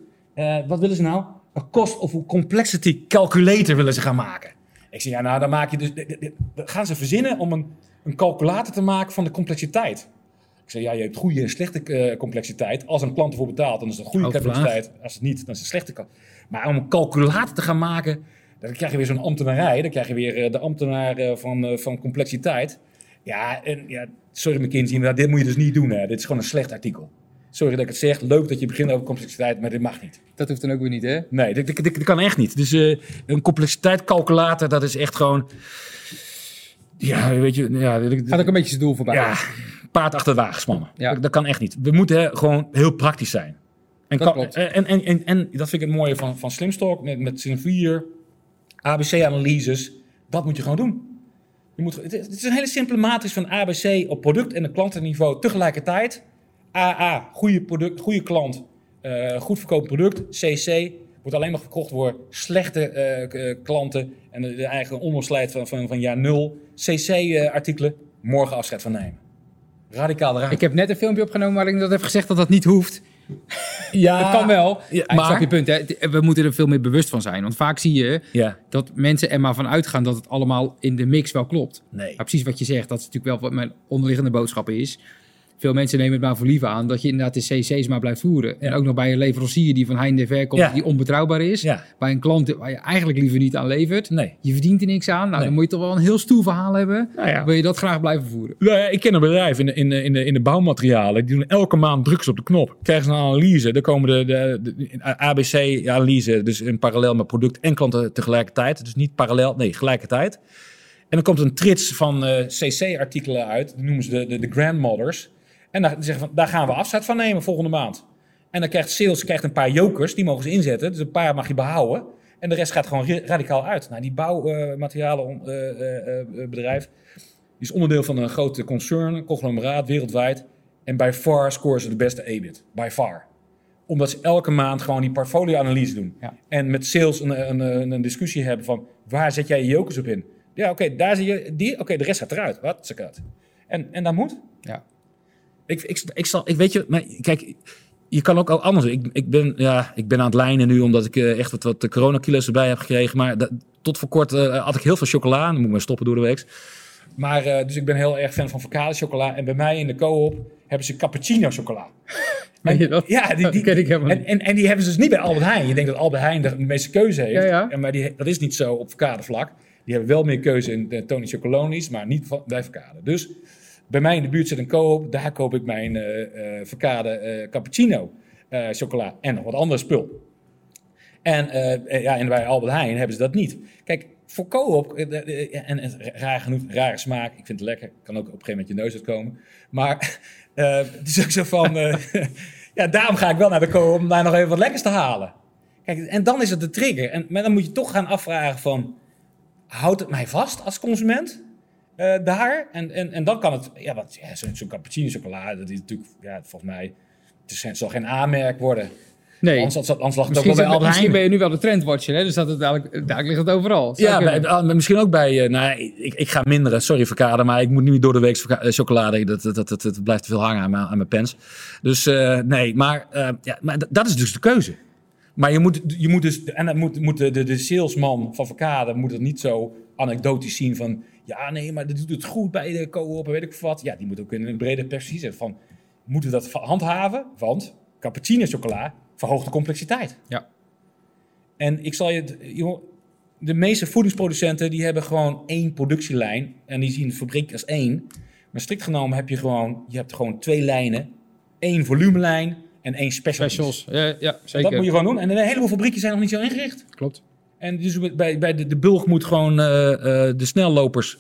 Wat willen ze nou? Een cost of complexity calculator willen ze gaan maken. Ik zeg, ja, nou, dan maak je dus. dit- dit- dit- dan gaan ze verzinnen om een, een calculator te maken van de complexiteit. Ik zeg, ja, je hebt goede en slechte eh, complexiteit. Als een klant ervoor betaalt, dan is het een goede complexiteit. Als het niet, dan is het een slechte. Maar om een calculator te gaan maken, dan krijg je weer zo'n ambtenarij. Dan krijg je weer eh, de ambtenaar eh, van, van complexiteit. Ja, en ja, sorry McKinsey, maar dit moet je dus niet doen. Hè. Dit is gewoon een slecht artikel. Sorry dat ik het zeg. Leuk dat je begint over complexiteit, maar dit mag niet. Dat hoeft dan ook weer niet, hè? Nee, dit kan echt niet. Dus eh, een complexiteitscalculator, dat is echt gewoon... Ja, weet je... Ja, Gaat ook een beetje zijn doel voorbij. ja paard achter de wagen spannen. Ja. Dat, dat kan echt niet. We moeten hè, gewoon heel praktisch zijn. En, Dat kan- klopt. En, en, en, en dat vind ik het mooie van, van Slimstalk, met, met z'n vier ABC-analyses. Dat moet je gewoon doen. Je moet, het, is, een hele simpele matrix van ABC op product- en klantenniveau tegelijkertijd. AA, goede, product, goede klant, eh, goed verkopen product. CC, wordt alleen nog verkocht door slechte eh, eh, klanten en de, de eigen onderslijt van, van, van jaar nul. CC-artikelen, morgen afscheid van nemen. Radicaal eruit. Ik heb net een filmpje opgenomen waarin ik dat heb gezegd dat dat niet hoeft. ja, Dat kan wel. Ja, maar... Ik snap maar- je punt, hè. We moeten er veel meer bewust van zijn. Want vaak zie je Ja, dat mensen er maar van uitgaan dat het allemaal in de mix wel klopt. nee. Maar precies wat je zegt, dat is natuurlijk wel wat mijn onderliggende boodschap is. Veel mensen nemen het maar voor lief aan dat je inderdaad de cc's maar blijft voeren. En ook nog bij een leverancier die van heinde ver komt, Ja. die onbetrouwbaar is. Ja, Bij een klant waar je eigenlijk liever niet aan levert. nee. Je verdient er niks aan. Nou, Nee. dan moet je toch wel een heel stoer verhaal hebben. Nou. Wil je dat graag blijven voeren? Nou ja, ik ken een bedrijf in de, in, de, in, de, in de bouwmaterialen. Die doen elke maand ze op de knop. Krijgen ze een analyse. Dan komen de, de, de ABC-analyse. Dus in parallel met product en klanten tegelijkertijd. Dus niet parallel, nee, gelijkertijd. En dan komt een trits van eh, CC-artikelen uit. Die noemen ze de, de, de grandmothers. En daar, die zeggen van, daar gaan we afzet van nemen volgende maand. En dan krijgt sales krijgt een paar jokers. Die mogen ze inzetten. Dus een paar mag je behouden. En de rest gaat gewoon radicaal uit. Nou, die bouwmaterialenbedrijf die is onderdeel van een grote concern, een conglomeraat wereldwijd. En by far scoren ze de beste EBIT. By far. Omdat ze elke maand gewoon die portfolio-analyse doen. Ja. En met sales een, een, een, een discussie hebben van waar zet jij je jokers op in? Ja, oké, daar zie je die. Oké, de rest gaat eruit. Wat? Ze gaat. En, en dat moet. Ja. Ik, ik, ik, zal, ik weet je, maar kijk, je kan ook al anders. Ik, ik, ben, ja, ik ben aan het lijnen nu omdat ik eh, echt wat, wat de coronakilo's erbij heb gekregen. Maar dat- tot voor kort eh, had ik heel veel chocola. Dan moet ik maar stoppen door de week. Maar, eh, dus ik ben heel erg fan van Vocale chocola. En bij mij in de co-op hebben ze cappuccino chocola. Meen je dat? Ja, die, die, ken ik helemaal en, en, en die hebben ze dus niet bij Albert Heijn. Je denkt dat Albert Heijn de meeste keuze heeft. Ja, ja. En maar die, dat is niet zo op verkade vlak. Die hebben wel meer keuze in de Tony Chocolonies, maar niet van- bij verkade. Dus bij mij in de buurt zit een koop. Daar koop ik mijn eh verkade eh, cappuccino chocola en nog wat andere spul. En, ja, en bij Albert Heijn hebben ze dat niet. Kijk, voor eh, en, en raar genoeg, rare smaak. Ik vind het lekker. Kan ook op een gegeven moment je neus uitkomen. Maar het is ook zo van... ja, daarom ga ik wel naar de co-op om daar nog even wat lekkers te halen. Kijk, en dan is het de trigger. En, maar dan moet je toch gaan afvragen van... Houdt het mij vast als consument? Eh, daar. En, en, en dan kan het... Ja, want ja, zo'n cappuccino chocola, dat is natuurlijk... Ja, volgens mij... Het, is, het zal geen aanmerk worden. Nee. Anders, anders, anders lag het ook Misschien, wel bij Albert misschien Heijn. ben je nu wel de trendwatcher, hè? Dus dat het eigenlijk, daar ligt het overal. Zou Ja, bij- ah, misschien ook bij... eh, nou, ik, ik ga minderen. Sorry, verkade. Maar ik moet nu door de week eh, chocolade. Dat, dat, dat, dat, dat blijft te veel hangen aan mijn, aan mijn pens. Dus eh, nee, maar, eh, ja, maar dat is dus de keuze. Maar je moet, je moet dus... En dan moet, moet de, de, de salesman van verkade moet het niet zo anekdotisch zien van... Ja, nee, maar dat doet het goed bij de co-op en weet ik wat. Ja, die moet ook in een brede perspectief zetten van... Moeten we dat handhaven? Want cappuccino chocola verhoogt de complexiteit. Ja. En ik zal je, joh, de meeste voedingsproducenten die hebben gewoon één productielijn en die zien de fabriek als één. Maar strikt genomen heb je gewoon, je hebt gewoon twee lijnen, één volumelijn en één special. Specials. Ja, ja zeker. Dat moet je gewoon doen. En een heleboel fabrieken zijn nog niet zo ingericht. Klopt. En dus bij, bij de, de bulk moet gewoon eh, eh, de snellopers,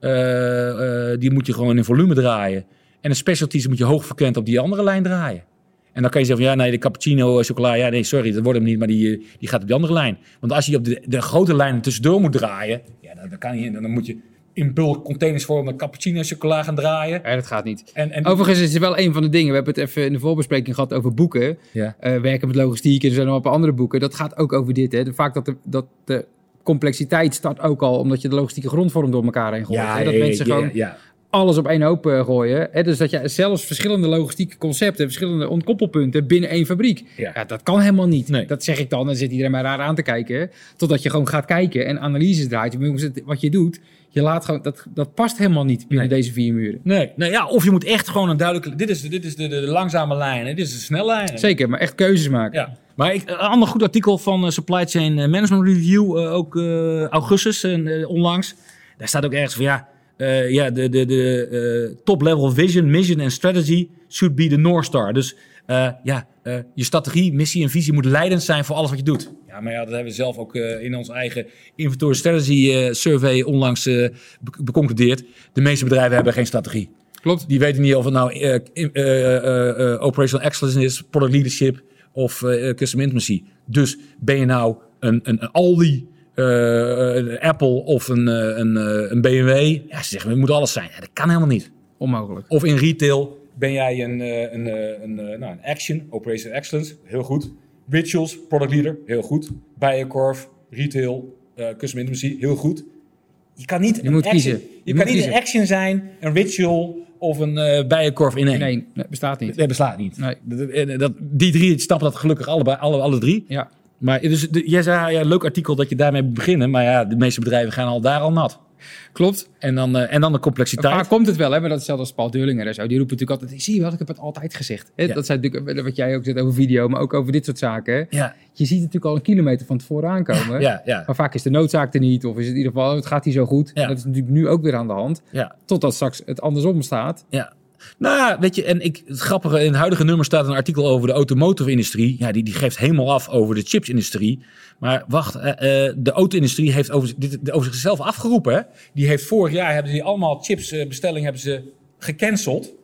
eh, die moet je gewoon in volume draaien. En de specialties moet je hoogfrequent op die andere lijn draaien. En dan kan je zeggen van ja, nee, de cappuccino, chocola, ja, nee, sorry, dat wordt hem niet, maar die, die gaat op die andere lijn. Want als je op de, de grote lijnen tussendoor moet draaien, ja, dan, dan kan je, dan moet je in bulk containers voor een cappuccino chocola gaan draaien. Ja, dat gaat niet. En, en, Overigens is het wel een van de dingen. We hebben het even in de voorbespreking gehad over boeken. ja. Eh, werken met logistiek en er zijn nog een paar andere boeken. Dat gaat ook over dit. Hè. De, vaak dat de, dat de complexiteit start ook al omdat je de logistieke grondvorm door elkaar heen gooit. hè. Dat mensen ja, gewoon ja. Alles op één hoop eh, gooien. Hè. Dus dat je zelfs verschillende logistieke concepten, verschillende ontkoppelpunten binnen één fabriek. Ja. Ja, dat kan helemaal niet. Nee. Dat zeg ik dan. Dan zit iedereen maar raar aan te kijken. Totdat je gewoon gaat kijken en analyses draait. Wat je doet, je laat gewoon, dat, dat past helemaal niet binnen Nee. deze vier muren. Nee, nee, ja, of je moet echt gewoon een duidelijke... Dit is, de- dit is de, de, de langzame lijn dit is de snellijn. Zeker, maar echt keuzes maken. Ja, maar ik, een ander goed artikel van eh, Supply Chain Management Review, eh, ook eh, augustus en eh, onlangs. Daar staat ook ergens van ja, eh, ja de, de, de eh, top level vision, mission en strategy should be the North Star. Dus eh, ja, eh, je strategie, missie en visie moet leidend zijn voor alles wat je doet. Ja, maar ja, dat hebben we zelf ook eh, in ons eigen inventory strategy eh, survey onlangs be- beconcludeerd. De meeste bedrijven hebben geen strategie. Klopt. Die weten niet of het nou eh, eh, eh, eh, operational excellence is, product leadership of eh, custom intimacy. Dus ben je nou een, een, een Aldi, een Apple of een, eh, een, eh, een BMW? Ja, ze zeggen, het moet alles zijn. Ja, dat kan helemaal niet. Onmogelijk. Of in retail ben jij een, eh, een, eh, een, eh, nou, een Action, operational excellence, heel goed. Rituals, product leader, heel goed. Bijenkorf, retail, eh custom intimacy, heel goed. Je kan niet Je een moet action, kiezen. Je, Je kan niet kiezen. een action zijn, een ritual of een eh bijenkorf in één. Nee, nee, bestaat niet. Dat bestaat niet. Nee. Dat, die drie snappen dat gelukkig allebei, alle, alle drie. Ja, Maar dus, jij zei, ja, leuk artikel dat je daarmee moet beginnen. Maar ja, de meeste bedrijven gaan al daar al nat. klopt. En dan, eh, en dan de complexiteit. Vaak komt het wel, hè, maar dat is hetzelfde als Paul Deurlinger en zo. Die roepen natuurlijk altijd, zie je wat, ik heb het altijd gezegd. Hè, Ja. Dat zijn natuurlijk wat jij ook zegt over video, maar ook over dit soort zaken. hè. Ja, Je ziet het natuurlijk al een kilometer van tevoren aankomen. ja, ja. Maar vaak is de noodzaak er niet, of is het in ieder geval, het gaat hier zo goed. Ja. Dat is natuurlijk nu ook weer aan de hand. ja. Totdat straks het andersom staat. Ja. Nou weet je, en ik, het grappige, in het huidige nummer staat een artikel over de automotive-industrie. Ja, die, die geeft helemaal af over de chipsindustrie. Maar wacht, eh, eh, de auto-industrie heeft over, dit, over zichzelf afgeroepen. Hè? Die heeft vorig jaar hebben die allemaal chipsbestellingen hebben ze gecanceld.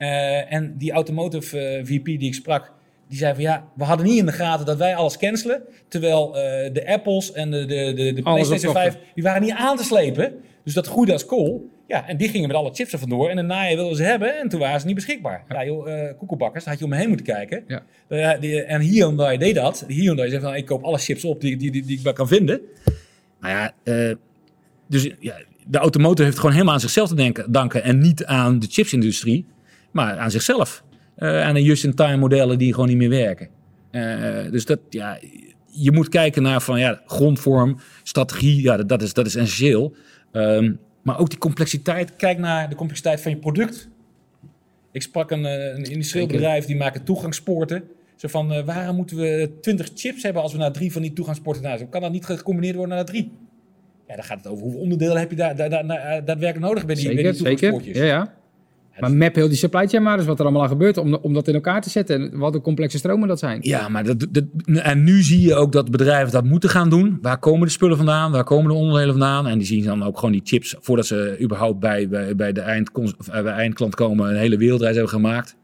Eh, en die automotive eh, VP die ik sprak, die zei van ja, we hadden niet in de gaten dat wij alles cancelen. Terwijl eh, de Apples en de, de, de, de PlayStation opkochten. 5, die waren niet aan te slepen. Dus dat groeide als kool. Ja, en die gingen met alle chips er vandoor. En daarna wilden ze hebben en toen waren ze niet beschikbaar. Ja, joh, eh koekelbakkers, daar had je om me heen moeten kijken. Ja. Eh, die- en Hyundai deed dat. Hyundai zei van, ik koop alle chips op die, die, die, die ik maar kan vinden. Maar ja, eh, dus ja, de automotive heeft gewoon helemaal aan zichzelf te denken, danken. En niet aan de chipsindustrie, maar aan zichzelf. Aan de just-in-time modellen die gewoon niet meer werken. Dus dat, ja, je moet kijken naar van, ja, grondvorm, strategie, ja, dat, dat is, dat is essentieel. Ehm, maar ook die complexiteit, kijk naar de complexiteit van je product. Ik sprak een, eh, een industrieel bedrijf, die maken toegangspoorten. Zo van, eh, waarom moeten we 20 chips hebben als we naar drie van die toegangspoorten naar Kan dat niet gecombineerd worden naar drie? Ja, dan gaat het over hoeveel onderdelen heb je daar, daar, daar, daar- daadwerkelijk nodig bij die, bij Zeker. Ja, ja. Maar map heel die supply chain maar eens wat er allemaal aan gebeurt om, om dat in elkaar te zetten. En wat een complexe stromen dat zijn. Ja, maar dat, dat, en nu zie je ook dat bedrijven dat moeten gaan doen. Waar komen de spullen vandaan? Waar komen de onderdelen vandaan? En die zien dan ook gewoon die chips, voordat ze überhaupt bij, bij, bij de of, eh, bij eindklant komen, een hele wereldreis hebben gemaakt.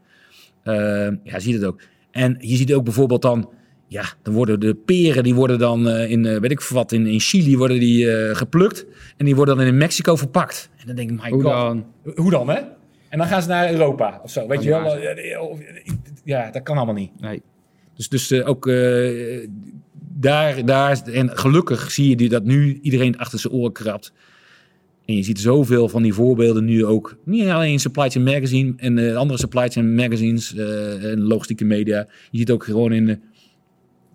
Eh, ja, zie je dat ook. En je ziet ook bijvoorbeeld dan, ja, dan worden de peren, die worden dan eh, in, weet ik veel wat, in, in Chili worden die eh, geplukt. En die worden dan in Mexico verpakt. En dan denk ik, my Hoe god. dan? Hoe dan, hè? En dan gaan ze naar Europa of zo, weet je ja. wel? Of- Ja, dat kan allemaal niet. Nee. Dus, dus eh, ook eh, daar, daar, en gelukkig zie je die dat nu iedereen het achter zijn oren krabt. En je ziet zoveel van die voorbeelden nu ook, niet alleen in Supply Chain Magazine en eh, andere Supply Chain Magazines eh, en logistieke media. Je ziet ook gewoon in de,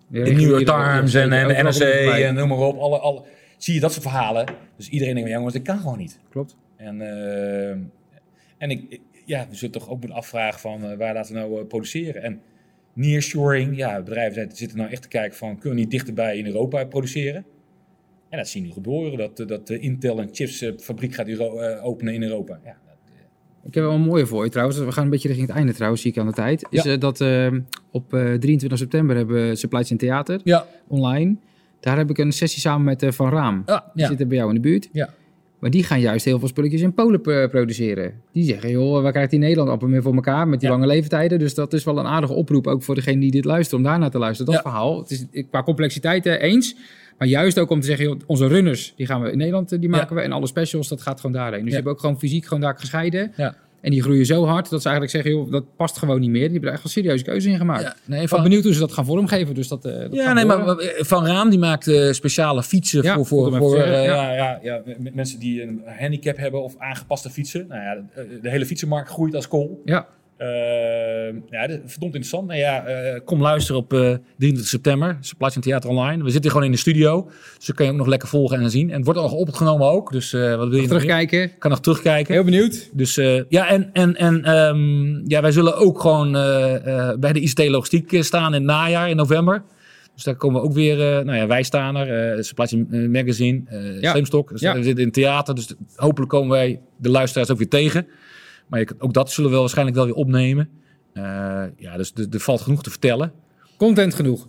de New York Times en, en de NRC en noem maar op. Alle, alle, zie je dat soort verhalen. Dus iedereen denkt, jongens, dat kan gewoon niet. Klopt. En, en ik, ja, we zullen toch ook moeten afvragen van eh, waar laten we nou eh, produceren. En nearshoring, ja, bedrijven zijn- zitten nou echt te kijken van kunnen we niet dichterbij in Europa produceren. En dat zien we nu gebeuren, dat, eh, dat Intel een chipsfabriek gaat openen in Europa. Ja, dat, Ik heb wel een mooie voor je trouwens. We gaan een beetje richting het einde trouwens, zie ik aan de tijd. Is Ja. dat eh, op eh, 23 september hebben we Supply Chain Theater ja, online. Daar heb ik een sessie samen met eh, Van Raam. ja, Die ja. zitten bij jou in de buurt. Ja. Maar die gaan juist heel veel spulletjes in Polen eh, produceren. Die zeggen, joh, waar krijgt die Nederland amper meer voor elkaar met die Ja. lange leeftijden. Dus dat is wel een aardige oproep, ook voor degene die dit luistert, om daarnaar te luisteren. Dat Ja. verhaal, het is eh, qua complexiteit eens. Maar juist ook om te zeggen, joh, onze runners, die gaan we in Nederland, eh, die Ja. maken we. En alle specials, dat gaat gewoon daarheen. Dus je hebt ook gewoon fysiek gewoon daar gescheiden. Ja. En die groeien zo hard dat ze eigenlijk zeggen, joh, dat past gewoon niet meer. Die hebben er echt wel serieuze keuze in gemaakt. Ja, nee, Ik ben van, benieuwd hoe ze dat gaan vormgeven. Dus dat, eh, dat ja, nee, maar Van Raam die maakt eh, speciale fietsen Ja, voor, voor, voor zeggen, eh, ja. ja. Ja, mensen die een handicap hebben of aangepaste fietsen. Nou ja, de, de hele fietsenmarkt groeit als kool. Ja, ja, dat is verdomd interessant. Nou ja, eh, kom luisteren op eh 23 september. Supply Chain Theater Online. We zitten gewoon in de studio. Dus dan kan je ook nog lekker volgen en zien. En het wordt al opgenomen ook. Dus eh, wat wil je meer? terugkijken. Kan nog terugkijken. Heel benieuwd. Dus eh, ja, en, en, en ehm, ja, wij zullen ook gewoon eh, eh, bij de ICT Logistiek eh, staan in het najaar, in november. Dus daar komen we ook weer, eh, nou ja, wij staan er, eh Supply Chain eh, Magazine, eh Ja. Slimstok. Dus Ja. We zitten in het theater, dus hopelijk komen wij de luisteraars ook weer tegen. Maar je, ook dat zullen we wel waarschijnlijk wel weer opnemen. Eh, ja, dus er valt genoeg te vertellen. Content genoeg.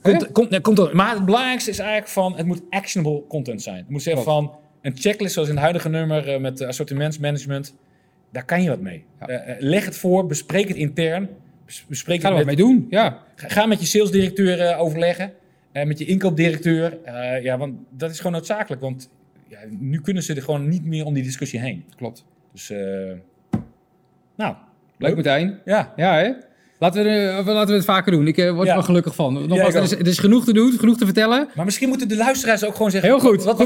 nee, komt er, maar het belangrijkste is eigenlijk van, het moet actionable content zijn. Het moet zeggen van, een checklist zoals in het huidige nummer eh, met assortimentsmanagement, daar kan je wat mee. Ja. Eh, eh, leg het voor, bespreek het intern, bes- bespreek Ga er wat mee doen. Ja. ga, ga met je salesdirecteur eh, overleggen, eh, met je inkoopdirecteur. Eh, ja, want dat is gewoon noodzakelijk, want ja, nu kunnen ze er gewoon niet meer om die discussie heen. Klopt. Dus, eh, nou, Leuk Martijn. ja. Ja, hè? Laten we, eh, laten we het vaker doen. Ik eh, word er wel gelukkig van. Nogmaals, er, is, er genoeg te doen, genoeg te vertellen. Maar misschien moeten de luisteraars ook gewoon zeggen... Heel goed, Wat,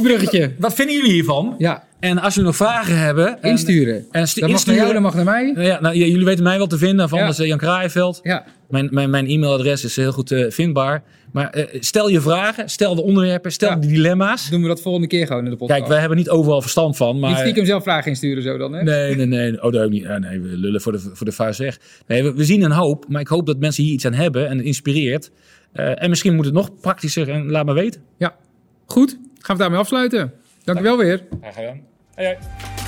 wat vinden jullie hiervan? Ja, En als jullie nog vragen hebben... en- insturen. En, st- dat mag naar jou, dat mag naar mij. Nou ja, nou, ja, jullie weten mij wel te vinden. Van Ja. eh, Jan Kraaienveld. Ja, Mijn, mijn, mijn e-mailadres is heel goed eh, vindbaar. Maar eh, stel je vragen, stel de onderwerpen, stel Ja. de dilemma's. doen we dat volgende keer gewoon in de podcast. Kijk, wij hebben niet overal verstand van. Maar... Niet stiekem zelf vragen insturen zo dan, hè? Nee, nee, nee. Oh, dat niet. Ah, nee, we lullen voor de, voor de vuist weg. Nee, we, we zien een hoop. Maar ik hoop dat mensen hier iets aan hebben en het inspireert. Eh, en misschien moet het nog praktischer en laat maar weten. Ja, goed. Gaan we daarmee afsluiten. Dank u wel weer. Graag gedaan. Hey, hey.